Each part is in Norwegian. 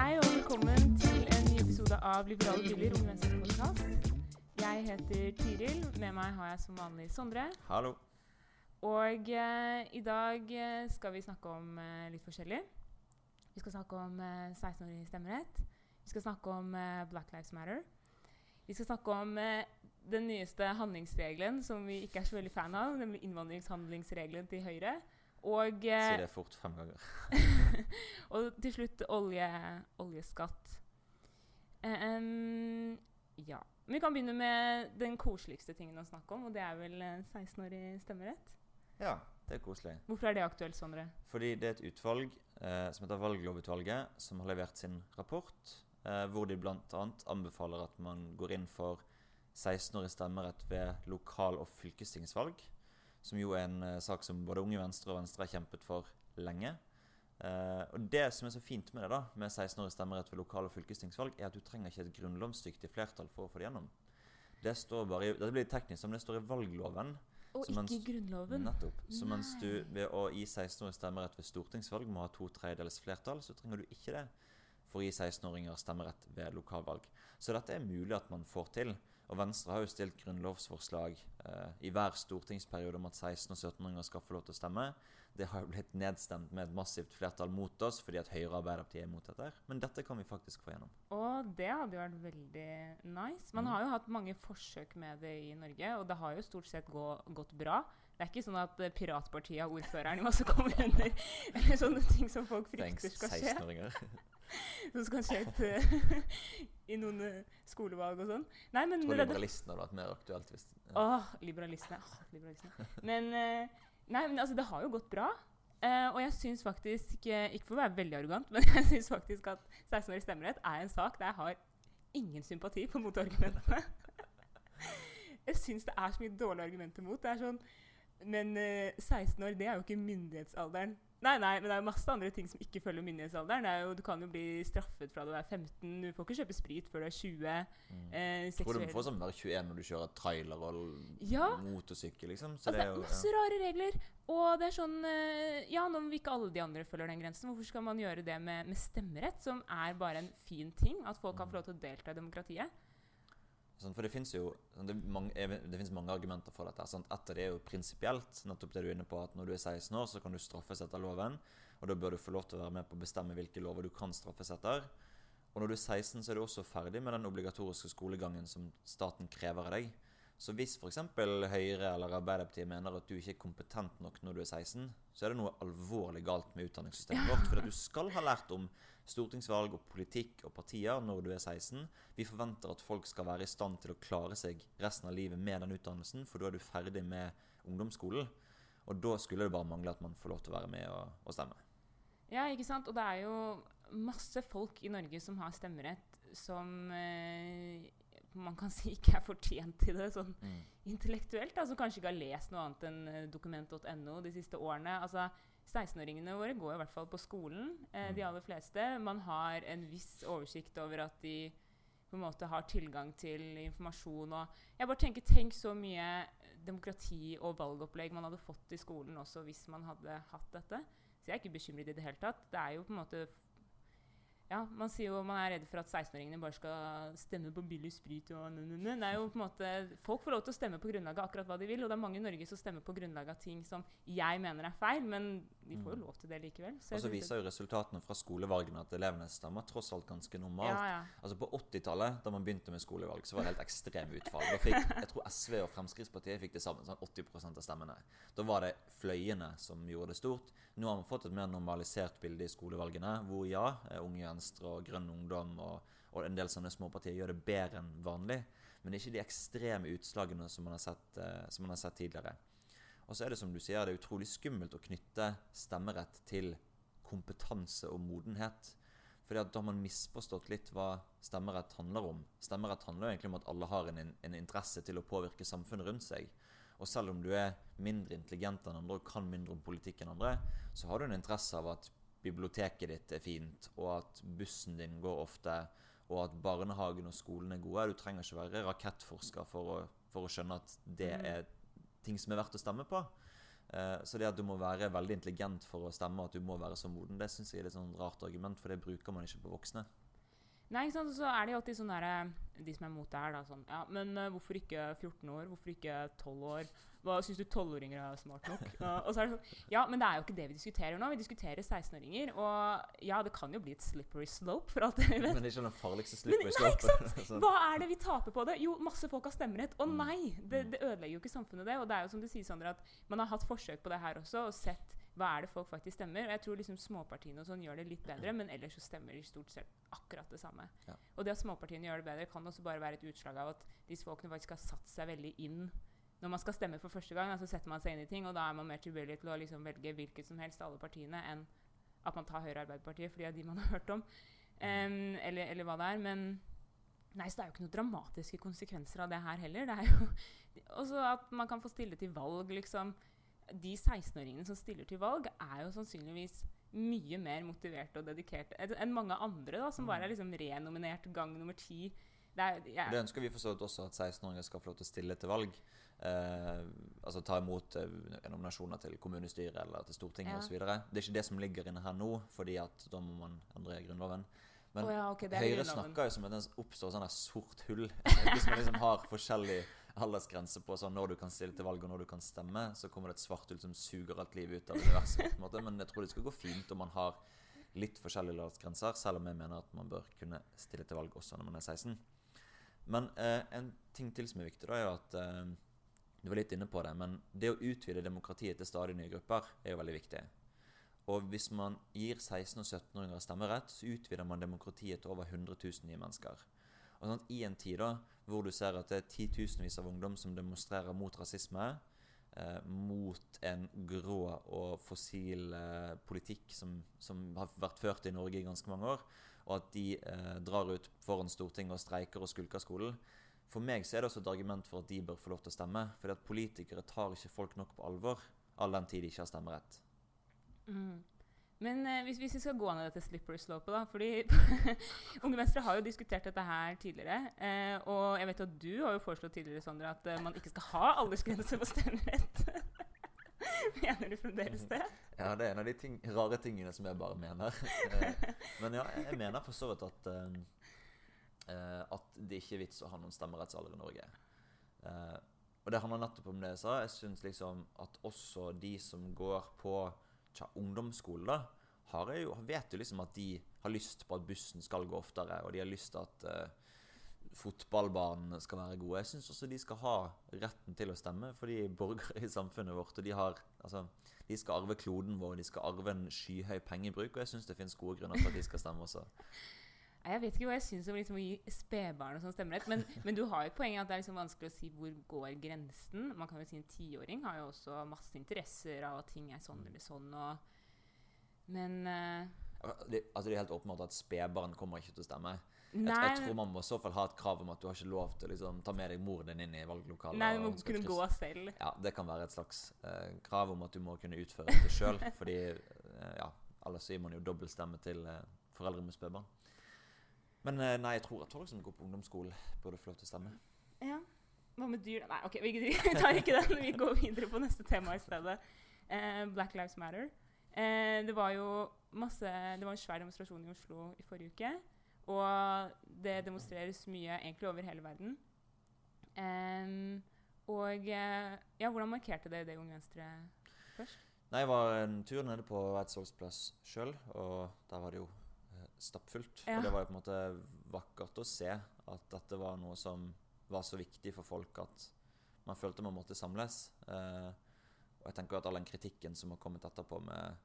Hei og velkommen til en ny episode av Liberale biler, Unge Venstres podkast. Jeg heter Tiril. Med meg har jeg som vanlig Sondre. Hallo. Og eh, i dag eh, skal vi snakke om eh, litt forskjellig. Vi skal snakke om eh, 16-årig stemmerett. Vi skal snakke om eh, Black Lives Matter. Vi skal snakke om eh, den nyeste handlingsregelen som vi ikke er så veldig fan av, nemlig innvandringshandlingsregelen til Høyre. Og, Si eh, det fort fem ganger. og til slutt olje, oljeskatt. Um, ja. Vi kan begynne med den koseligste tingen å snakke om, og det er vel eh, 16-årig stemmerett. Ja, det er koselig. Hvorfor er det aktuelt, Sondre? Fordi det er et utvalg eh, som heter Valglovutvalget, som har levert sin rapport, eh, hvor de bl.a. anbefaler at man går inn for 16-årig stemmerett ved lokal- og fylkestingsvalg, som jo er en eh, sak som både Unge Venstre og Venstre har kjempet for lenge. Uh, og Det som er så fint med det da, med 16-årig stemmerett ved lokal- og fylkestingsvalg, er at du trenger ikke et grunnlovsdyktig flertall for å få det gjennom. Det står bare i, Dette blir teknisk, men det står i valgloven. Og ikke mens- Grunnloven. Nettopp. Så mens du ved å gi 16-årig stemmerett ved stortingsvalg må ha to tredjedels flertall, så trenger du ikke det for å gi 16-åringer stemmerett ved lokalvalg. Så dette er mulig at man får til. Og Venstre har jo stilt grunnlovsforslag eh, i hver stortingsperiode om at 16- og 17-åringer skal få lov til å stemme. Det har jo blitt nedstemt med et massivt flertall mot oss fordi at Høyre og Arbeiderpartiet er imot dette. Men dette kan vi faktisk få gjennom. Og det hadde jo vært veldig nice. Man Mm. har jo hatt mange forsøk med det i Norge, og det har jo stort sett gå, gått bra. Det er ikke sånn at eh, piratpartiet har ordføreren i masse kommuner, eller sånne ting som folk Thanks, frykter skal skje. 16-åringer. Som skal skje et, i noen eh, skolevalg og sånn. Nei, men Jeg tror liberalistene hadde vært mer aktuelt hvis ja. Åh, liberalistene. Åh, liberalistene. Men, eh, nei, men altså, det har jo gått bra. Uh, og jeg syns faktisk, ikke for å være veldig arrogant, men jeg syns faktisk at 16-årig stemmerett er en sak der jeg har ingen sympati for motargumentene. jeg syns det er så mye dårlige argumenter mot. Det er sånn Men uh, 16 år, det er jo ikke myndighetsalderen. Nei, nei, men det er jo masse andre ting som ikke følger myndighetsalderen. Det er jo, du kan jo bli straffet fra du er 15. Du får ikke kjøpe sprit før du er 20. Mm. Eh, tror du må får sånn være 21 når du kjører trailer og Ja. motorsykkel, liksom. Så Altså, det er jo masse rare regler. Og det er sånn Ja, nå når ikke alle de andre følger den grensen, hvorfor skal man gjøre det med, med stemmerett, som er bare en fin ting? At folk kan Mm. få lov til å delta i demokratiet? Sånn, for det fins jo sånn, det, mange, det mange argumenter for dette. Sant? Etter det er jo prinsipielt. Nettopp det du er inne på, at når du er 16 år, så kan du straffes etter loven. Og da bør du få lov til å være med på å bestemme hvilke lover du kan straffes etter. Og når du er 16, så er du også ferdig med den obligatoriske skolegangen som staten krever av deg. Så hvis f.eks. Høyre eller Arbeiderpartiet mener at du ikke er kompetent nok når du er 16, så er det noe alvorlig galt med utdanningssystemet vårt. For at du skal ha lært om stortingsvalg og politikk og partier når du er 16. Vi forventer at folk skal være i stand til å klare seg resten av livet med den utdannelsen, for da er du ferdig med ungdomsskolen. Og da skulle det bare mangle at man får lov til å være med og, og stemme. Ja, ikke sant? Og det er jo masse folk i Norge som har stemmerett, som eh, man kan si ikke er fortjent til det sånn intellektuelt. Da, som kanskje ikke har lest noe annet enn eh, dokument.no de siste årene. Altså, 16-åringene våre går i hvert fall på skolen, eh, de Mm. aller fleste. Man har en viss oversikt over at de på en måte har tilgang til informasjon. Og jeg bare tenker, Tenk så mye demokrati og valgopplegg man hadde fått i skolen også hvis man hadde hatt dette. Så jeg er ikke bekymret i det hele tatt. Det er jo på en måte ja, Man sier jo man er redd for at 16-åringene bare skal stemme på billig sprit. og n -n -n. Det er jo på en måte, Folk får lov til å stemme på grunnlag av akkurat hva de vil, og det er mange i Norge som stemmer på grunnlag av ting som jeg mener er feil, men de får jo Mm. lov til det likevel. Så Og så viser jo resultatene fra skolevalgene at elevene stemmer tross alt ganske normalt. ja, ja. Altså På 80-tallet, da man begynte med skolevalg, så var det helt ekstreme utfall. Da fikk, jeg tror SV og Fremskrittspartiet fikk det sammen sånn 80% av stemmene. Da var det fløyene som gjorde det stort. Nå har man fått et mer normalisert bilde i skolevalgene, hvor ja, eh, Unge Venstre og Grønn Ungdom og, og en del sånne småpartier gjør det bedre enn vanlig. Men ikke de ekstreme utslagene som man har sett, eh, som man har sett tidligere. Og så er det som du sier, det er utrolig skummelt å knytte stemmerett til kompetanse og modenhet. Fordi at Da har man misforstått litt hva stemmerett handler om. Stemmerett handler jo egentlig om at alle har en, en interesse til å påvirke samfunnet rundt seg. Og selv om du er mindre intelligent enn andre og kan mindre om politikk enn andre, så har du en interesse av at biblioteket ditt er fint, og at bussen din går ofte, og at barnehagen og skolen er gode. Du trenger ikke være rakettforsker for å, for å skjønne at det Mm. er ting som er verdt å stemme på. Eh, så det at du må være veldig intelligent for å stemme, at du må være så moden, det syns jeg er et sånn rart argument, for det bruker man ikke på voksne. Nei, ikke sant? Så er det jo alltid sånn derre De som er mot det her, da. Sånn Ja, men uh, hvorfor ikke 14 år? Hvorfor ikke 12 år? Hva Syns du 12-åringer er smart nok? Uh, og så er det sånn Ja, men det er jo ikke det vi diskuterer nå. Vi diskuterer 16-åringer. Og ja, det kan jo bli et slippery slope, for alt vi vet. Men det er ikke den farligste Men slope. nei, ikke slope. sånn. Hva er det vi taper på det? Jo, masse folk har stemmerett. Å Mm. nei! Det, Mm. det ødelegger jo ikke samfunnet, det. Og det er jo som du sier, Sandra, at man har hatt forsøk på det her også, og sett hva er det folk faktisk stemmer. Og jeg tror liksom småpartiene og sånn gjør det litt bedre, men ellers så stemmer de stort sett akkurat det samme. Ja. Og det at småpartiene gjør det bedre, kan også bare være et utslag av at disse folkene faktisk har satt seg veldig inn når man skal stemme for første gang, så setter man seg inn i ting, og da er man mer tilbøyelig til å liksom velge hvilket som helst av alle partiene enn at man tar Høyre og Arbeiderpartiet, fordi det er de man har hørt om. um, eller, eller hva det er. Men Nei, så det er jo ikke noen dramatiske konsekvenser av det her heller. Det er jo også at man kan få stille til valg, liksom. De 16-åringene som stiller til valg, er jo sannsynligvis mye mer motiverte og dedikerte enn mange andre da, som bare er liksom renominert gang nummer ti. Det er, ja. Det ønsker vi for så vidt også, at 16-åringer skal få lov til å stille til valg. Eh, altså ta imot eh, nominasjoner til kommunestyret eller til Stortinget Ja. osv. Det er ikke det som ligger inne her nå, fordi at da må man endre Grunnloven. Men oh, ja, okay, Høyre Grunnloven. snakker jo som at det oppstår sånn sort hull. Hvis man liksom har forskjellig aldersgrense på sånn når du kan stille til valg og når du kan stemme, så kommer det et svart hull som suger alt livet ut av universet. på en måte. Men jeg tror det skal gå fint om man har litt forskjellige aldersgrenser, selv om jeg mener at man bør kunne stille til valg også når man er 16. Men eh, en ting til som er viktig, da, er jo at eh, Du var litt inne på det, men det å utvide demokratiet til stadig nye grupper er jo veldig viktig. Og hvis man gir 16- og 17-åringer stemmerett, så utvider man demokratiet til over 100 000 nye mennesker. Og sånn at I en tid da, hvor du ser at det er titusenvis av ungdom som demonstrerer mot rasisme, eh, mot en grå og fossil eh, politikk som, som har vært ført i Norge i ganske mange år, og at de eh, drar ut foran Stortinget og streiker og skulker skolen. For meg så er det også et argument for at de bør få lov til å stemme. fordi at politikere tar ikke folk nok på alvor, all den tid de ikke har stemmerett. Mm. Men eh, hvis, hvis vi skal gå ned dette slippery slopet, da fordi Unge Venstre har jo diskutert dette her tidligere. Eh, og jeg vet at du har jo foreslått tidligere Sondre, at eh, man ikke skal ha aldersgrense på stemmerett. Mener du fremdeles det? Ja, det er en av de ting, rare tingene som jeg bare mener. Eh, Men ja, jeg mener for så vidt at eh, eh, at det ikke er vits å ha noen stemmerettsalder i Norge. Og det handler nettopp om det jeg sa. Jeg syns liksom at også de som går på ungdomsskole, da, har jeg jo, vet jo liksom at de har lyst på at bussen skal gå oftere, og de har lyst til at uh, fotballbanene skal være gode. Jeg syns også de skal ha retten til å stemme, for de er borgere i samfunnet vårt. Og de, har, altså, de skal arve kloden vår, de skal arve en skyhøy pengebruk, og jeg syns det finnes gode grunner til at de skal stemme også. Jeg vet ikke hva jeg syns om liksom å gi spedbarn og sånn stemmerett, men, men du har jo et poeng at det er liksom vanskelig å si hvor går grensen. Man kan jo si En tiåring har jo også masse interesser av at ting er sånn eller sånn. Og, men uh, Det, altså, det er helt åpenbart at spedbarn kommer ikke til å stemme. Jeg, jeg tror man må i så fall ha et krav om at du har ikke lov til å liksom, ta med deg moren din inn i valglokalet. nei, du må kunne gå selv. Ja, det kan være et slags uh, krav om at du må kunne utføre det sjøl. fordi uh, ja, ellers gir man jo dobbeltstemme til uh, foreldre med spedbarn. Men eh, nei, jeg tror at folk som går på ungdomsskole, burde få lov til å stemme. Ja. Hva med dyr? Nei, ok, vi tar ikke den. Vi går videre på neste tema i stedet. Eh, Black Lives Matter. Eh, det var jo masse Det var en svær demonstrasjon i Oslo i forrige uke. Og det demonstreres mye egentlig over hele verden. Em, og eh, ja, hvordan markerte dere det Unge Venstre først? Nei, jeg var en tur nede på Eidsvolls plass sjøl, og der var det jo eh, stappfullt. Ja. Og det var jo på en måte vakkert å se at dette var noe som var så viktig for folk at man følte man måtte samles. Eh, og jeg tenker at all den kritikken som har kommet etterpå med,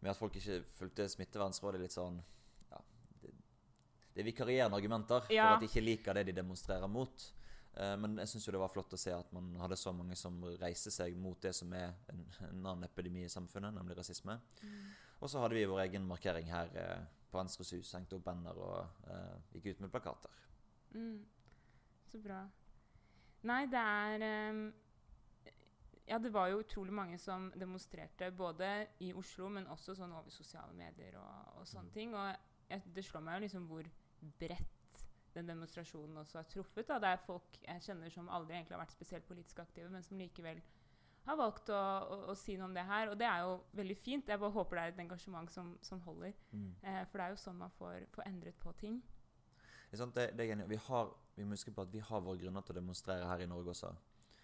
med at folk ikke fulgte smittevernrådet litt sånn ja, det, det er vikarierende argumenter Ja. for at de ikke liker det de demonstrerer mot. Eh, Men jeg syns det var flott å se at man hadde så mange som reiser seg mot det som er en, en annen epidemi i samfunnet, nemlig rasisme. Og så hadde vi vår egen markering her eh, på Venstres hus. Hengte opp banner og eh, gikk ut med plakater. Mm. Så bra. Nei, det er um, Ja, det var jo utrolig mange som demonstrerte, både i Oslo, men også sånn over sosiale medier og, og sånne ting. Og jeg, det slår meg jo liksom hvor bredt den demonstrasjonen også har truffet. Da. Det er folk jeg kjenner som aldri egentlig har vært spesielt politisk aktive, men som likevel har valgt å, å, å, si noe om det her. Og det er jo veldig fint. Jeg bare håper det er et engasjement som, som holder. Mm. Eh, for det er jo sånn man får, får endret på ting. Det, det, det er vi, har, vi må huske på at vi har våre grunner til å demonstrere her i Norge også.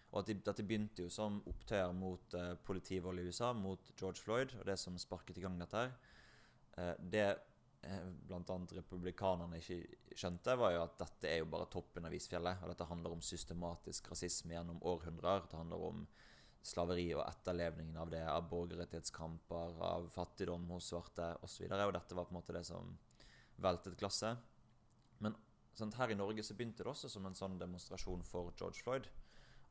Og at, de, at det begynte jo som opptøyer mot eh, politivold i USA, mot George Floyd, og det som sparket i gang dette her. Eh, det uh, bl.a. republikanerne ikke skjønte, var jo at dette er jo bare toppen av isfjellet. Og dette handler om systematisk rasisme gjennom århundrer. Det handler om slaveri og etterlevningen av det, av borgerrettighetskamper, av fattigdom hos svarte osv. Og, og dette var på en måte det som veltet glasset. Men sånn, her i Norge så begynte det også som en sånn demonstrasjon for George Floyd.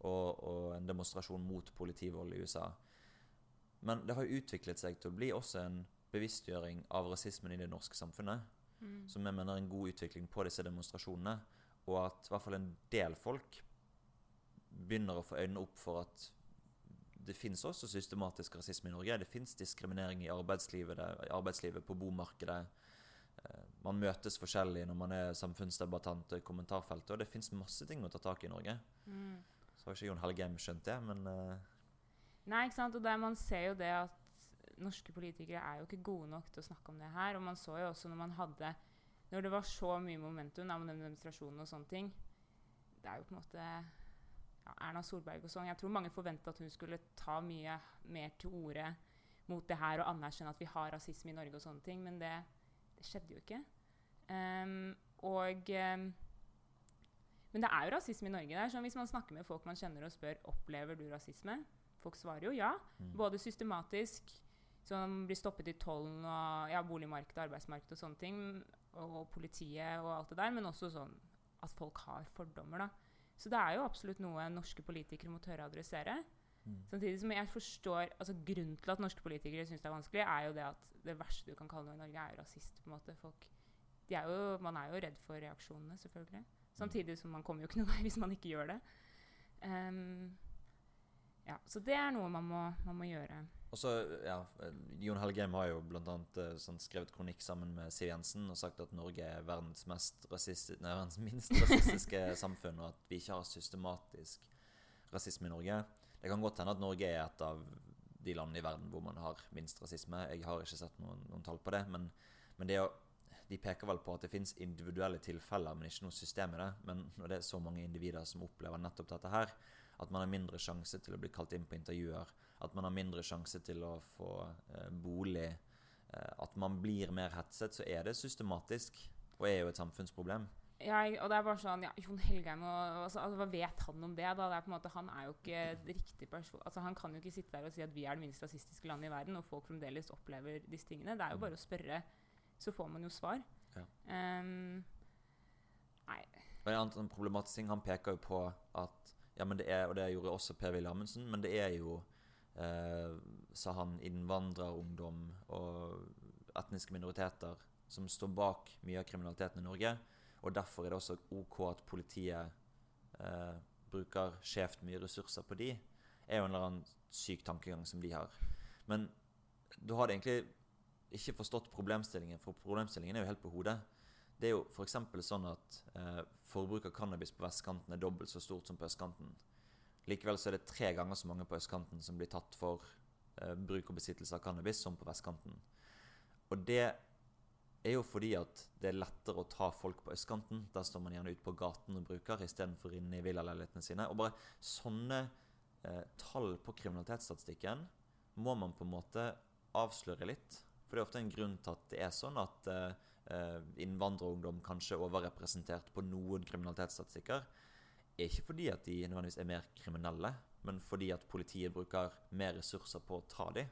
Og, og en demonstrasjon mot politivold i USA. Men det har jo utviklet seg til å bli også en bevisstgjøring av rasismen i det norske samfunnet. Mm. Som jeg mener er en god utvikling på disse demonstrasjonene. Og at i hvert fall en del folk begynner å få øynene opp for at det finnes også systematisk rasisme i Norge. Det fins diskriminering i arbeidslivet, arbeidslivet, på bomarkedet. Eh, man møtes forskjellig når man er samfunnsdebattant i kommentarfeltet, og det fins masse ting å ta tak i i Norge. Mm. Så har ikke Jon Helgheim skjønt det, men uh... Nei, ikke sant. Og der man ser jo det at norske politikere er jo ikke gode nok til å snakke om det her. Og man så jo også når man hadde Når det var så mye momentum om den demonstrasjonen og sånne ting Det er jo på en måte Erna Solberg og sånn. Jeg tror mange forventa at hun skulle ta mye mer til orde mot det her og anerkjenne at vi har rasisme i Norge og sånne ting, men det, det skjedde jo ikke. Um, og um, Men det er jo rasisme i Norge. Det er sånn Hvis man snakker med folk man kjenner og spør opplever du rasisme, folk svarer jo ja. Mm. Både systematisk, som blir stoppet i tollen og ja, boligmarkedet, arbeidsmarkedet og sånne ting, og, og politiet og alt det der, men også sånn at folk har fordommer. da. Så det er jo absolutt noe norske politikere må tørre å adressere. Mm. Samtidig som jeg forstår altså Grunnen til at norske politikere syns det er vanskelig, er jo det at det verste du kan kalle noe i Norge, er jo rasist. på en måte. Folk, er jo, man er jo redd for reaksjonene, selvfølgelig. Samtidig som man kommer jo ikke noe vei hvis man ikke gjør det. Um, ja, så det er noe man må, man må gjøre. Og så, ja, Jon Helgheim har jo blant annet sånn, skrevet kronikk sammen med Siv Jensen og sagt at Norge er verdens, rasistisk, nei, verdens minst rasistiske samfunn, og at vi ikke har systematisk rasisme i Norge. Det kan godt hende at Norge er et av de landene i verden hvor man har minst rasisme. Jeg har ikke sett noen, noen tall på det, men, men det å, de peker vel på at det fins individuelle tilfeller, men ikke noe system i det. Men når det er så mange individer som opplever nettopp dette her, at man har mindre sjanse til å bli kalt inn på intervjuer, at man har mindre sjanse til å få eh, bolig, eh, at man blir mer hetset, så er det systematisk og er jo et samfunnsproblem. Ja, og det er bare sånn, ja, Jon Helgheim, og, altså, altså, Hva vet han om det? da? Det er på en måte, Han er jo ikke riktig person, altså Han kan jo ikke sitte der og si at vi er det minst rasistiske landet i verden, og folk fremdeles opplever disse tingene. Det er jo mm. bare å spørre, så får man jo svar. Ja. Um, nei. Og en annen problematisk ting, Han peker jo på at ja, men det er, og det gjorde også Per-Willy Amundsen, men det er jo sa han, innvandrerungdom og etniske minoriteter som står bak mye av kriminaliteten i Norge. Og derfor er det også OK at politiet eh, bruker skjevt mye ressurser på de. er jo en eller annen syk tankegang som de har. Men du har egentlig ikke forstått problemstillingen, for problemstillingen er jo helt på hodet. Det er jo f.eks. sånn at eh, forbruk av cannabis på vestkanten er dobbelt så stort som på østkanten. Likevel så er det tre ganger så mange på østkanten som blir tatt for eh, bruk og besittelse av cannabis, som på vestkanten. Og det er jo fordi at det er lettere å ta folk på østkanten. Der står man gjerne ute på gaten og bruker, istedenfor inne i villaleilighetene sine. Og bare sånne eh, tall på kriminalitetsstatistikken må man på en måte avsløre litt. For det er ofte en grunn til at det er sånn at eh, eh innvandrerungdom kanskje er overrepresentert på noen kriminalitetsstatistikker er ikke fordi at de nødvendigvis er mer kriminelle, men fordi at politiet bruker mer ressurser på å ta dem.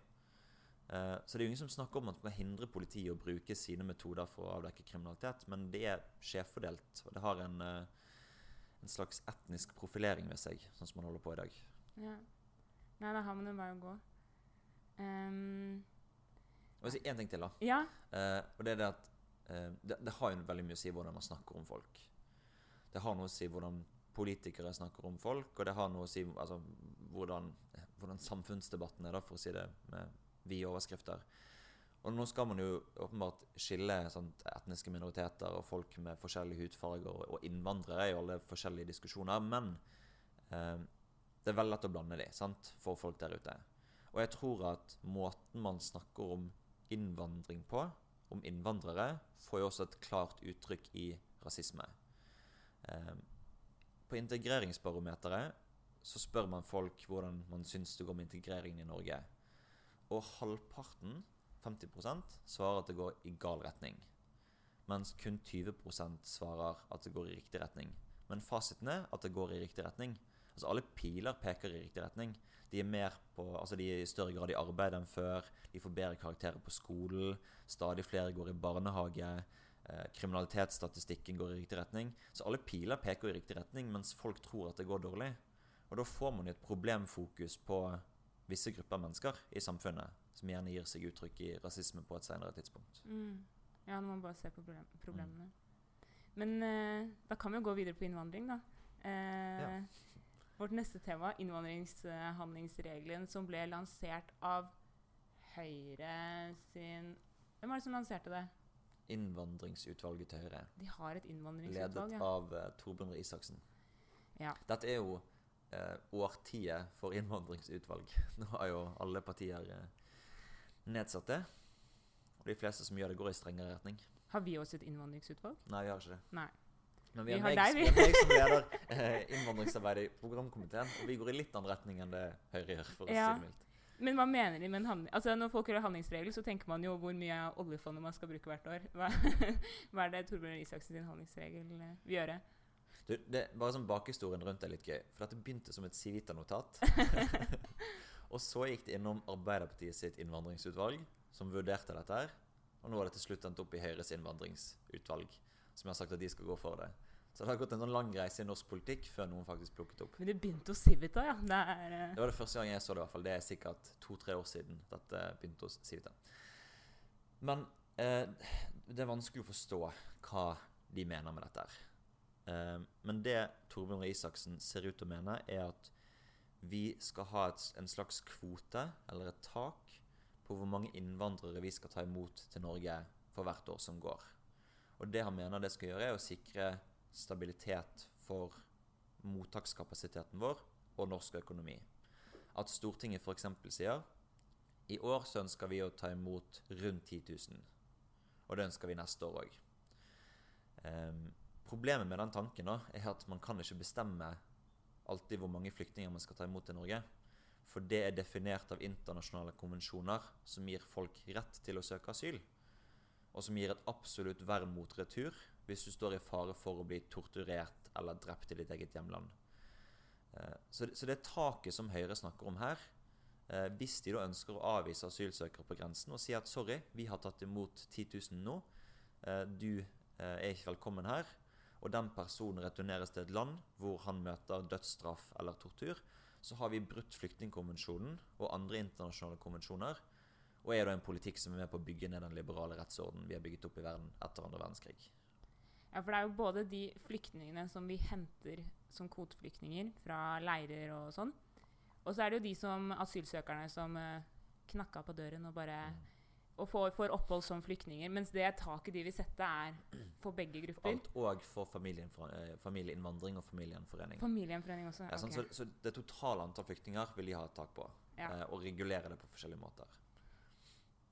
Uh, så det er jo ingen som snakker om at man kan hindre politiet å bruke sine metoder for å avdekke kriminalitet, men det er skjevfordelt, og det har en, uh, en, slags etnisk profilering ved seg, sånn som man holder på i dag. Ja. Nei, da har man jo bare å gå. Um, jeg vil si én ting til, da. Ja. Uh, og det er det at det, det, har jo veldig mye å si hvordan man snakker om folk. Det har noe å si hvordan politikere snakker om folk, og det har noe å si altså, hvordan, hvordan, samfunnsdebatten er, da, for å si det med vide overskrifter. Og nå skal man jo åpenbart skille sånt, etniske minoriteter og folk med forskjellige hudfarger og, innvandrere i alle forskjellige diskusjoner, men eh, det er veldig lett å blande de, sant, for folk der ute. Og jeg tror at måten man snakker om innvandring på, om innvandrere, får jo også et klart uttrykk i rasisme. Eh, på integreringsbarometeret så spør man folk hvordan man syns det går med integreringen i Norge. Og halvparten, 50% svarer at det går i gal retning. Mens kun 20% svarer at det går i riktig retning. Men fasiten er at det går i riktig retning. Altså Alle piler peker i riktig retning. De er, på, altså de er i større grad i arbeid enn før. De får bedre karakterer på skolen. Stadig flere går i barnehage. Eh, kriminalitetsstatistikken går i riktig retning. Så alle piler peker i riktig retning, mens folk tror at det går dårlig. Og da får man et problemfokus på visse grupper mennesker i samfunnet, som gjerne gir seg uttrykk i rasisme på et senere tidspunkt. Mm. Ja, når man bare ser på problem problemene. Men eh, da kan vi jo gå videre på innvandring, da. Eh, Ja. Vårt neste tema, innvandringshandlingsregelen, som ble lansert av Høyre sin Hvem var det som lanserte det? Innvandringsutvalget til Høyre, De har et ledet innvandringsutvalg. Ja. av uh, Torbjørn Røe Isaksen. Ja. Dette er jo uh, årtiet for innvandringsutvalg. Nå har jo alle partier uh, nedsatt det. Og de fleste som gjør det, går i strengere retning. Har vi også et innvandringsutvalg? Nei, vi har ikke det. Nei. Men Vi vi har, meg, deg, vi. som leder uh, innvandringsarbeidet i programkomiteen, og vi går i litt annen retning enn det Høyre gjør. for å Ja. si det mildt. Men hva mener de med en handling... Altså, Når folk hører handlingsregel, så tenker man jo hvor mye av oljefondet man skal bruke hvert år. Hva, hva er det Torbjørn Isaksen sin handlingsregel eh, vil gjøre? Du, det, bare sånn Bakhistorien rundt er litt gøy. For dette begynte som et Civita-notat. og så gikk det innom Arbeiderpartiet sitt innvandringsutvalg, som vurderte dette her. Og nå har det til slutt endt opp i Høyres innvandringsutvalg, som har sagt at de skal gå for det. Så det har gått en sånn lang reise i norsk politikk før noen faktisk plukket opp. Men det begynte hos Civita, ja. Det er, uh... Det var det første gang jeg så det. i hvert fall. Det er sikkert to-tre år siden dette begynte hos Civita. Men eh, det er vanskelig å forstå hva de mener med dette. her. Eh, men det Torbjørn Røe Isaksen ser ut til å mene, er at vi skal ha et, en slags kvote, eller et tak, på hvor mange innvandrere vi skal ta imot til Norge for hvert år som går. Og det han mener det skal gjøre, er å sikre stabilitet for mottakskapasiteten vår og norsk økonomi. At Stortinget f.eks. sier i år så ønsker vi å ta imot rundt 10 000. Og det ønsker vi neste år òg. problemet med den tanken da, er at man kan ikke bestemme alltid hvor mange flyktninger man skal ta imot i Norge. For det er definert av internasjonale konvensjoner som gir folk rett til å søke asyl. Og som gir et absolutt vern mot retur hvis du står i fare for å bli torturert eller drept i ditt eget hjemland. Eh, Så det, så taket som Høyre snakker om her, eh, hvis de da ønsker å avvise asylsøkere på grensen og si at sorry, vi har tatt imot 10 000 nå, eh, du er ikke velkommen her, og den personen returneres til et land hvor han møter dødsstraff eller tortur, så har vi brutt flyktningkonvensjonen og andre internasjonale konvensjoner, og er da en politikk som er med på å bygge ned den liberale rettsorden vi har bygget opp i verden etter andre verdenskrig. Ja, for det er jo både de flyktningene som vi henter som kvoteflyktninger fra leirer og sånn, og så er det jo de som asylsøkerne som uh, knakka på døren og bare og får, får opphold som flyktninger. Mens det taket de vil sette, er for begge grupper. Alt og for eh, familieinnvandring og familiegjenforening. Familiegjenforening også. Ja, sånn, ok. så, så det totale antall flyktninger vil de ha et tak på, Ja. eh, og regulere det på forskjellige måter.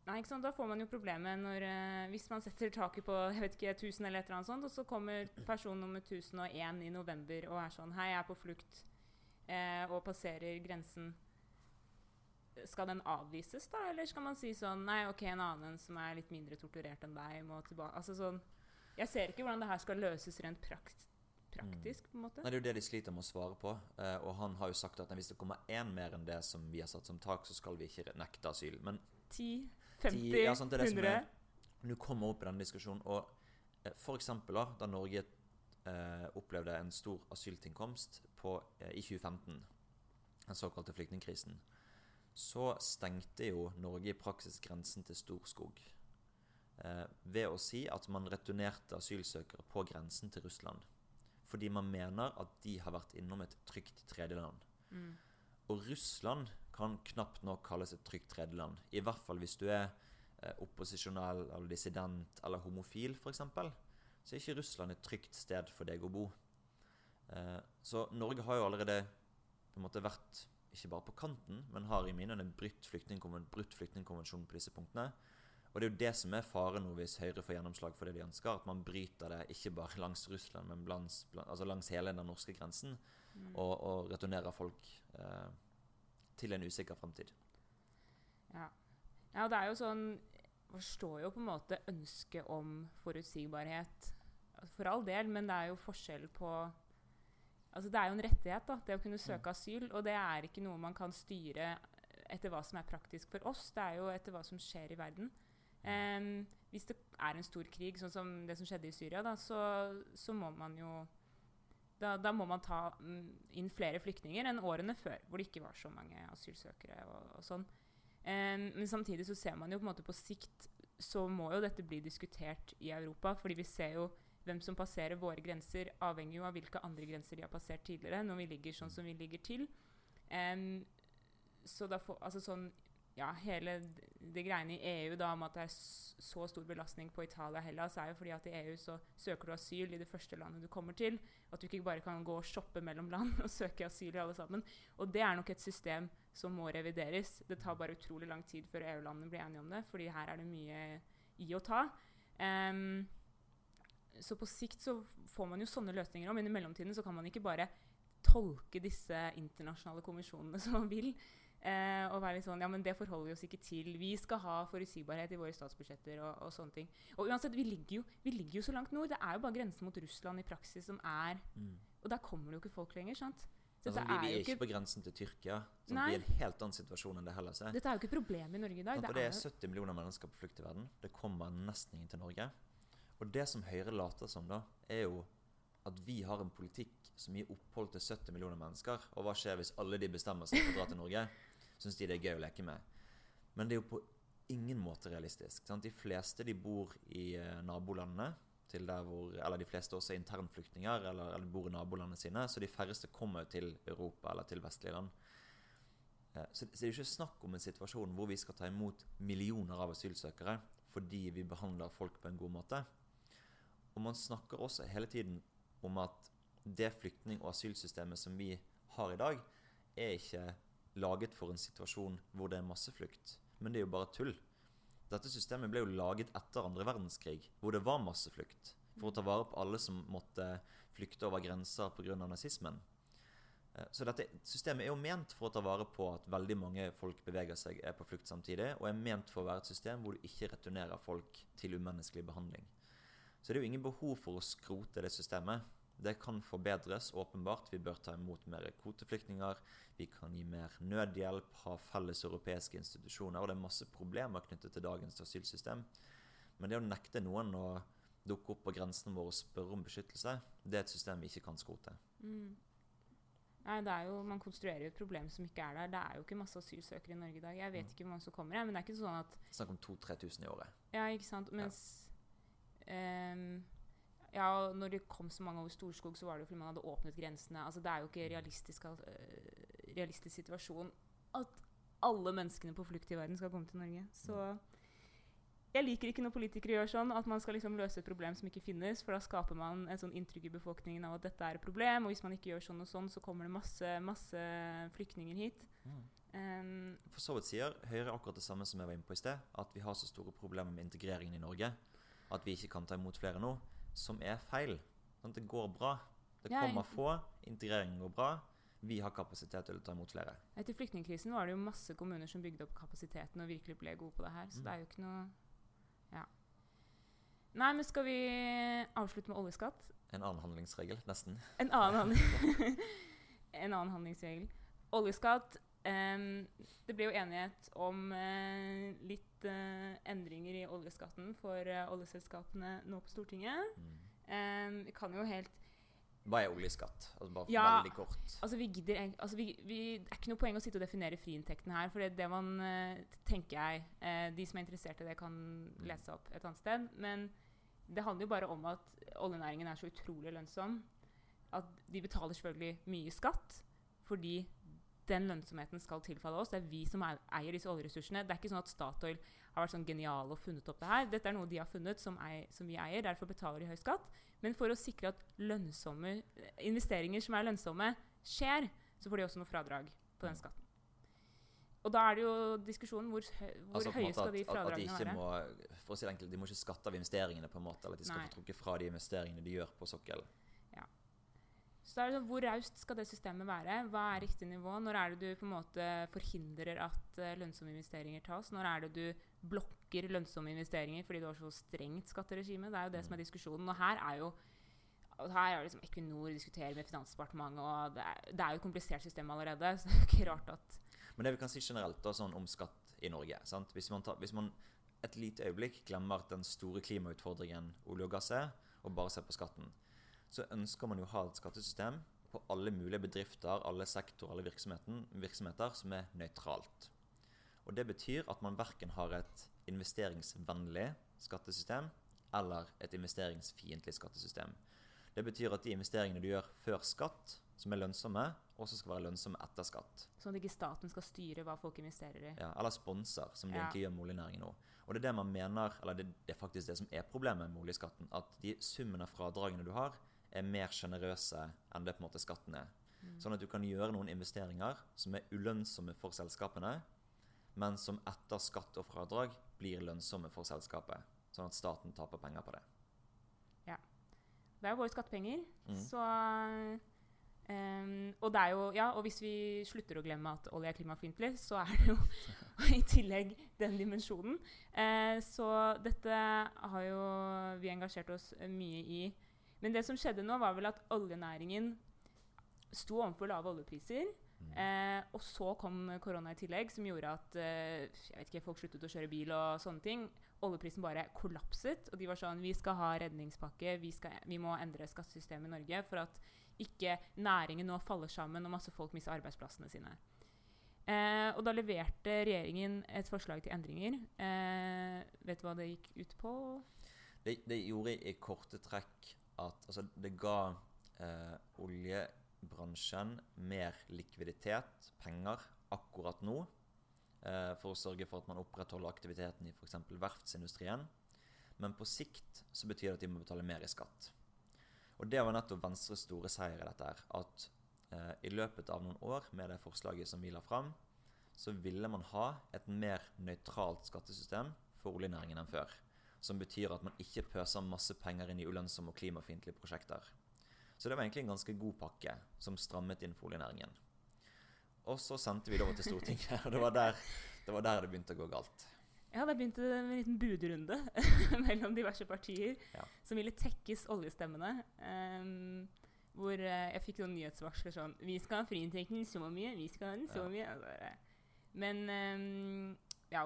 Nei, ikke sant? Da får man jo problemet når eh, Hvis man setter taket på jeg vet ikke, 1000 eller et eller annet sånt, og så kommer person nummer 1001 i november og er sånn Hei, jeg er på flukt eh, og passerer grensen. Skal den avvises, da? Eller skal man si sånn Nei, OK, en annen som er litt mindre torturert enn deg, må tilbake Altså sånn Jeg ser ikke hvordan det her skal løses rent prakt praktisk, på en måte. Nei, Det er jo det de sliter med å svare på. Eh, og han har jo sagt at hvis det kommer én mer enn det som vi har satt som tak, så skal vi ikke nekte asyl. Men 10, 50, 10, ja, sant, det er det som 100 er- nå kommer opp i denne diskusjonen, og eh, for eksempel da, da Norge eh, opplevde en stor asyltilkomst på, eh, i 2015, den såkalte flyktningkrisen, så stengte jo Norge i praksis grensen til Storskog. Eh, ved å si at man returnerte asylsøkere på grensen til Russland. Fordi man mener at de har vært innom et trygt tredjeland. mm. Og Russland kan knapt nok kalles et trygt tredjeland. I hvert fall hvis du er eh, opposisjonell eller dissident eller homofil, f.eks. Så er ikke Russland et trygt sted for deg å bo. Eh, så Norge har jo allerede på en måte vært ikke bare på kanten, men har i mine øyne brutt flyktningkonven- brutt flyktningkonvensjonen på disse punktene. Og det er jo det som er faren hvis Høyre får gjennomslag for det de ønsker. At man bryter det ikke bare langs Russland, men langs, altså langs hele den norske grensen. Mm. Og, og returnerer folk eh, til en usikker fremtid. Ja. ja, det er jo sånn forstår jo på en måte ønsket om forutsigbarhet. For all del, men det er jo forskjell på Altså Det er jo en rettighet, da, det å kunne søke asyl. Og det er ikke noe man kan styre etter hva som er praktisk for oss. Det er jo etter hva som skjer i verden. Um, hvis det er en stor krig, sånn som det som skjedde i Syria, da, så, så må man jo da, da må man ta mm, inn flere flyktninger enn årene før, hvor det ikke var så mange asylsøkere. og, og sånn. Men samtidig så ser man jo på en måte på sikt så må jo dette bli diskutert i Europa. fordi vi ser jo hvem som passerer våre grenser, avhenger jo av hvilke andre grenser de har passert tidligere. når vi ligger sånn som vi ligger til. Um, så da får, altså sånn, ja, Hele det greiene i EU da, om at det er så stor belastning på Italia og Hellas, er jo fordi at i EU så søker du asyl i det første landet du kommer til. At du ikke bare kan gå og shoppe mellom land og søke asyl i alle sammen. Og det er nok et system som må revideres. Det tar bare utrolig lang tid før EU-landene blir enige om det, fordi her er det mye i å ta. Um, så på sikt så får man jo sånne løsninger òg, men i mellomtiden så kan man ikke bare tolke disse internasjonale konvensjonene som man vil. Eh, og være litt sånn Ja, men det forholder vi oss ikke til. Vi skal ha forutsigbarhet i våre statsbudsjetter og, og sånne ting. Og uansett, vi ligger, jo, vi ligger jo så langt nord. Det er jo bare grensen mot Russland i praksis som er Og der kommer det jo ikke folk lenger, sant? Så Altså, vi, vi er ikke på grensen til Tyrkia. Sånn, vi er en helt annen situasjon enn det Hellas er. Dette er jo ikke et problem i Norge i dag. Det det er 70 millioner mennesker på flukt i verden. Det kommer nesten ingen til Norge. Og det som Høyre later som, da, er jo at vi har en politikk som gir opphold til 70 millioner mennesker. Og hva skjer hvis alle de bestemmer seg for å dra til Norge? Syns de det er gøy å leke med. Men det er jo på ingen måte realistisk. Sant? De fleste de bor i eh, nabolandene. Hvor, eller de fleste også er internflyktninger eller, eller bor i nabolandene sine. Så de færreste kommer til Europa eller til vestlige land. Eh, Så, så det er ikke snakk om en situasjon hvor vi skal ta imot millioner av asylsøkere fordi vi behandler folk på en god måte. Og man snakker også hele tiden om at det flyktning- og asylsystemet som vi har i dag, er ikke laget for en situasjon hvor det er masseflukt. Men det er jo bare tull. Dette systemet ble jo laget etter andre verdenskrig, hvor det var masseflukt. For å ta vare på alle som måtte flykte over grenser pga. nazismen. Eh, Så dette systemet er jo ment for å ta vare på at veldig mange folk beveger seg, er på flukt samtidig, og er ment for å være et system hvor du ikke returnerer folk til umenneskelig behandling. Så det er jo ingen behov for å skrote det systemet. Det kan forbedres, åpenbart. Vi bør ta imot mer kvoteflyktninger. Vi kan gi mer nødhjelp, ha felles europeiske institusjoner. Og det er masse problemer knyttet til dagens asylsystem. Men det å nekte noen å dukke opp på grensen vår og spørre om beskyttelse, det er et system vi ikke kan skrote. Mm. Nei, det er jo, Man konstruerer jo et problem som ikke er der. Det er jo ikke masse asylsøkere i Norge i dag. Jeg vet Mm. ikke hvor mange som kommer, jeg, men det er ikke sånn at Snakk om 2000-3000 i året. Ja, ikke sant? Mens ehm, Ja, og når det kom så mange over Storskog, så var det jo fordi man hadde åpnet grensene. Altså, Det er jo ikke realistisk, al- øh, realistisk situasjon at alle menneskene på flukt i verden skal komme til Norge. Så jeg liker ikke når politikere gjør sånn, at man skal liksom løse et problem som ikke finnes. For da skaper man et sånn inntrykk i befolkningen av at dette er et problem. Og hvis man ikke gjør sånn og sånn, så kommer det masse, masse flyktninger hit. Ehm, For så vidt sier Høyre akkurat det samme som jeg var inne på i sted, at vi har så store problemer med integreringen i Norge at vi ikke kan ta imot flere nå, som er feil. Sånn, det går bra. Det kommer få, integreringen går bra. Vi har kapasitet til å ta imot flere. Etter flyktningkrisen var det jo masse kommuner som bygde opp kapasiteten og virkelig ble gode på det her. Så Mm. det er jo ikke noe Ja. Nei, men skal vi avslutte med oljeskatt? En annen handlingsregel, nesten. En annen, handling en annen handlingsregel. Oljeskatt. um, det ble jo enighet om uh, litt eh, endringer i oljeskatten for uh, oljeselskapene nå på Stortinget. Mm. Um, vi kan jo helt Hva er oljeskatt? Altså bare Ja. veldig kort. Altså, vi gidder altså, vi, vi, Det er ikke noe poeng å sitte og definere friinntekten her. For det, det man tenker jeg eh, De som er interessert i det, kan lese opp et annet sted. Men det handler jo bare om at oljenæringen er så utrolig lønnsom at de betaler selvfølgelig mye skatt fordi den lønnsomheten skal tilfalle oss. Det er vi som er, eier disse oljeressursene. Det er ikke sånn at Statoil har vært sånn geniale og funnet opp det her. Dette er noe de har funnet som, ei, som vi eier. Derfor betaler de høy skatt. Men for å sikre at lønnsomme investeringer som er lønnsomme, skjer, så får de også noe fradrag på den skatten. Og da er det jo diskusjonen hvor, hvor Altså, høye skal de fradragene være. må for å si det enkelt, de må ikke skatte av investeringene, på en måte, eller at de skal Nei. få trukket fra de investeringene de gjør på sokkelen. Så da er det sånn, Hvor raust skal det systemet være? Hva er riktig nivå? Når er det du på en måte forhindrer at eh, lønnsomme investeringer tas? Når er det du blokker lønnsomme investeringer fordi du har så strengt skatteregime? Det er jo det som er diskusjonen. Og her er jo her er liksom Equinor diskuterer med Finansdepartementet, og det er, det er jo et komplisert system allerede. Så det er jo ikke rart at Men det vi kan si generelt da, sånn om skatt i Norge sant? Hvis, man tar, hvis man et lite øyeblikk glemmer den store klimautfordringen olje og gass er, og bare ser på skatten, så ønsker man jo å ha et skattesystem på alle mulige bedrifter, alle sektorer, alle virksomheter som er nøytralt. Og Det betyr at man verken har et investeringsvennlig skattesystem eller et investeringsfiendtlig skattesystem. Det betyr at de investeringene du gjør før skatt, som er lønnsomme, også skal være lønnsomme etter skatt. sånn at ikke staten skal styre hva folk investerer i. Ja, eller sponser, som de Ja. egentlig gjør med oljenæringen nå. Og det er det man mener, eller det, det er faktisk det som er problemet med oljeskatten. At de summen av fradragene du har, er mer sjenerøse enn det på en måte skatten er. Mm. Sånn at du kan gjøre noen investeringer som er ulønnsomme for selskapene, men som etter skatt og fradrag blir lønnsomme for selskapet. Sånn at staten taper penger på det. Ja. Det er jo våre skattepenger. Mm. Så Um, Og det jo Ja, og hvis vi slutter å glemme at olje er klimafiendtlig, så er det jo i tillegg den dimensjonen. Uh, så dette har jo vi engasjert oss mye i. Men det som skjedde nå, var vel at oljenæringen sto overfor lave oljepriser. Mm. Eh, og så kom korona i tillegg, som gjorde at eh, jeg vet ikke, folk sluttet å kjøre bil og sånne ting. Oljeprisen bare kollapset, og de var sånn Vi skal ha redningspakke, vi, skal, vi må endre skattesystemet i Norge for at ikke næringen nå faller sammen og masse folk mister arbeidsplassene sine. Eh, og da leverte regjeringen et forslag til endringer. Eh, vet du hva det gikk ut på? Det, det gjorde i korte trekk at altså, det ga eh, oljebransjen mer likviditet, penger, akkurat nå. Eh, for å sørge for at man opprettholder aktiviteten i f.eks. verftsindustrien. Men på sikt så betyr det at de må betale mer i skatt. Og det var nettopp Venstres store seier i dette her. At eh, i løpet av noen år med det forslaget som vi la fram, så ville man ha et mer nøytralt skattesystem for oljenæringen enn før som betyr at man ikke pøser masse penger inn i ulønnsomme og klimafiendtlige prosjekter. Så det var egentlig en ganske god pakke som strammet inn for oljenæringen. Og så sendte vi det over til Stortinget, og det var der det, var der det begynte å gå galt. Ja, det begynte en liten budrunde mellom diverse partier Ja. som ville tekkes oljestemmene. Um, hvor eh, jeg fikk noen nyhetsvarsler sånn Vi skal ha friinntekten så mye, vi skal ha den så Ja. mye. Men ehm,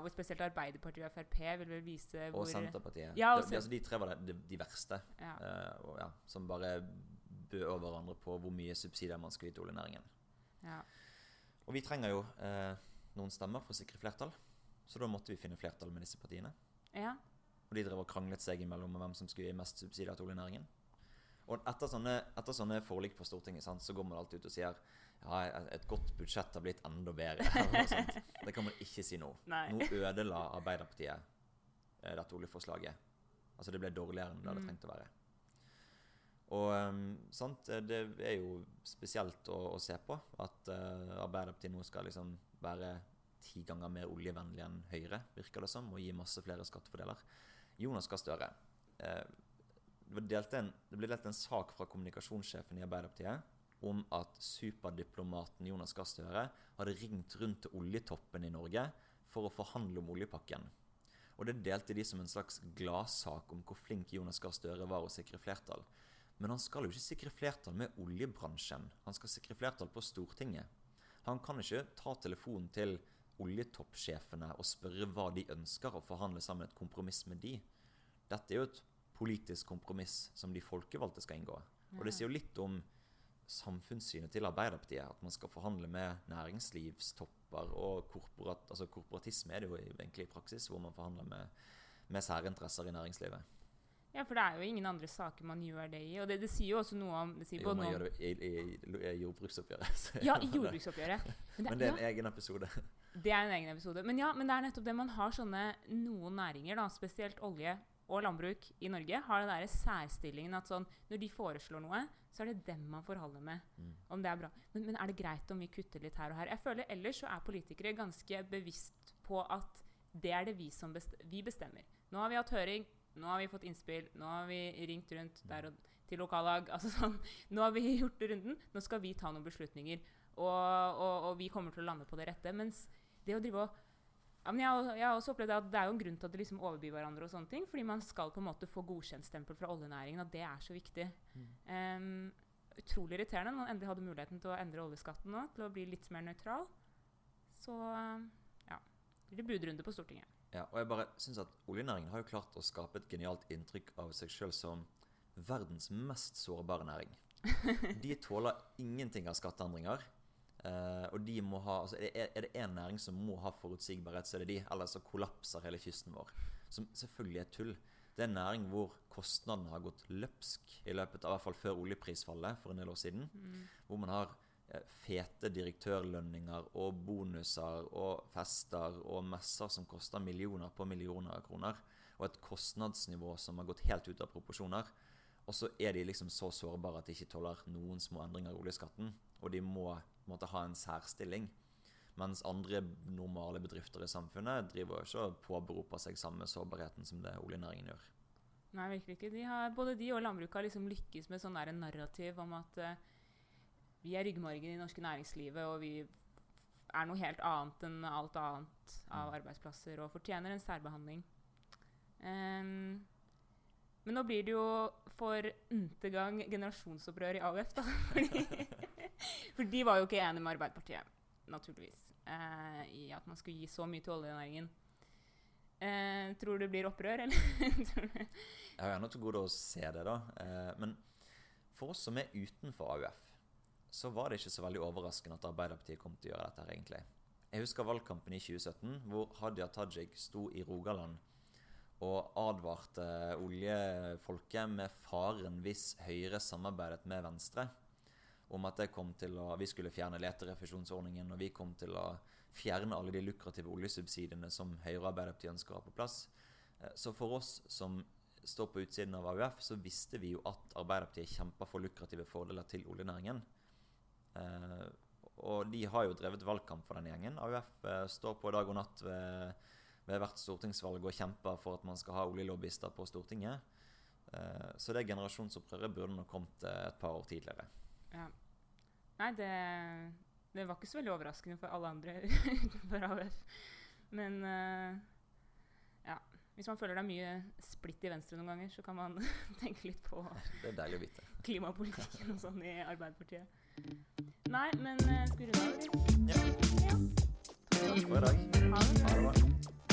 hvor spesielt Arbeiderpartiet og Frp vil vel vise hvor Og Senterpartiet. Ja, og de, altså, de tre var de, de verste, Ja. uh, og, ja, som bare bød hverandre på hvor mye subsidier man skulle gi til oljenæringen. ja. Og vi trenger jo uh, noen stemmer for å sikre flertall, så da måtte vi finne flertall med disse partiene. ja. Og de drev og kranglet seg imellom om hvem som skulle gi mest subsidier til oljenæringen. Og etter sånne, etter sånne forlik på Stortinget sant, så går man alltid ut og sier ja, et godt budsjett har blitt enda bedre. Det kan man ikke si nå. Nei. Nå ødela Arbeiderpartiet eh, dette oljeforslaget. Altså det ble dårligere enn det hadde Mm. trengt å være. Og ehm, sant, eh, det er jo spesielt å, å se på at eh, Arbeiderpartiet nå skal liksom være ti ganger mer oljevennlig enn Høyre, virker det som, og gi masse flere skattefordeler. Jonas Gahr Støre. Eh, det, en, det ble delt en sak fra kommunikasjonssjefen i Arbeiderpartiet om at superdiplomaten Jonas Gahr Støre hadde ringt rundt til oljetoppen i Norge for å forhandle om oljepakken. Og det delte de som en slags gladsak om hvor flink Jonas Gahr Støre var å sikre flertall. Men han skal jo ikke sikre flertall med oljebransjen. Han skal sikre flertall på Stortinget. Han kan ikke ta telefonen til oljetoppsjefene og spørre hva de ønsker, og forhandle sammen et kompromiss med de. Dette er jo et politisk kompromiss som de folkevalgte skal inngå. Og det sier jo litt om samfunnssynet til Arbeiderpartiet. At man skal forhandle med næringslivstopper og korporat, altså korporatisme er det jo egentlig i praksis, hvor man forhandler med, med særinteresser i næringslivet. ja, for det er jo ingen andre saker man gjør det i. Og det, det sier jo også noe om det sier Jo, man gjør det i, i, i jordbruksoppgjøret. Ja, i jordbruksoppgjøret. Men Men det er ja, en egen episode. Det er en egen episode. Men ja, men det er nettopp det man har sånne noen næringer, da, spesielt olje, og landbruk i Norge har den der særstillingen at sånn, når de foreslår noe, så er det dem man forholder med. Mm. Om det er bra. Men, men er det greit om vi kutter litt her og her? Jeg føler Ellers så er politikere ganske bevisst på at det er det vi som best vi bestemmer. Nå har vi hatt høring, nå har vi fått innspill, nå har vi ringt rundt der og til lokallag. altså sånn, Nå har vi gjort runden, nå skal vi ta noen beslutninger. Og, og, og vi kommer til å lande på det rette. Mens det å drive og ja, men jeg, jeg har også opplevd at Det er jo en grunn til at de liksom overbyr hverandre. og sånne ting, Fordi man skal på en måte få godkjentstempel fra oljenæringen. At det er så viktig. Em, utrolig irriterende når man endelig hadde muligheten til å endre oljeskatten nå, til å bli litt mer nøytral. Så ja. Blir budrunde på Stortinget. Ja, og jeg bare synes at Oljenæringen har jo klart å skape et genialt inntrykk av seg sjøl som verdens mest sårbare næring. De tåler ingenting av skatteendringer. Eh, og de må ha, altså er, er det én næring som må ha forutsigbarhet, så er det de. Ellers så kollapser hele kysten vår. Som selvfølgelig er tull. Det er en næring hvor kostnadene har gått løpsk i løpet av i hvert fall før oljeprisfallet for en del år siden. Hvor man har eh, fete direktørlønninger og bonuser og fester og messer som koster millioner på millioner av kroner. Og et kostnadsnivå som har gått helt ut av proporsjoner. Og så er de liksom så sårbare at de ikke tåler noen små endringer i oljeskatten. Og de må på en måte ha en særstilling. Mens andre normale bedrifter i samfunnet driver ikke og påberoper seg samme sårbarheten som det oljenæringen gjør. Nei, virkelig ikke. De har, både de og landbruket har liksom lykkes med sånn narrativ om at uh, vi er ryggmargen i det norske næringslivet, og vi er noe helt annet enn alt annet av arbeidsplasser og fortjener en særbehandling. Um, men nå blir det jo for n-te gang generasjonsopprør i AUF, da. Fordi, for de var jo ikke enige med Arbeiderpartiet, naturligvis, eh, i at man skulle gi så mye til oljenæringen. Eh, tror du det blir opprør, eller? Jeg har gjerne til gode å se det, da. Eh, men for oss som er utenfor AUF, så var det ikke så veldig overraskende at Arbeiderpartiet kom til å gjøre dette her, egentlig. Jeg husker valgkampen i 2017, hvor Hadia Tajik sto i Rogaland og advarte oljefolket med faren hvis Høyre samarbeidet med Venstre om at å, vi skulle fjerne leterefusjonsordningen, og vi kom til å fjerne alle de lukrative oljesubsidiene som Høyre og Arbeiderpartiet ønsker å ha på plass. Eh, Så for oss som står på utsiden av AUF, så visste vi jo at Arbeiderpartiet kjemper for lukrative fordeler til oljenæringen. Eh, og de har jo drevet valgkamp for den gjengen. AUF eh, står på dag og natt ved, ved hvert stortingsvalg og kjemper for at man skal ha oljelobbyister på Stortinget. Så det generasjonsopprøret burde nok kommet et par år tidligere. Nei, det, det var ikke så veldig overraskende for alle andre utenfor AUF. Men uh, ja. Hvis man føler det er mye splitt i Venstre noen ganger, så kan man tenke litt på klimapolitikken og sånn i Arbeiderpartiet. Nei, men uh, skal vi runde av? Ja. Ja. Takk for i dag. Ha det. Ha det bra.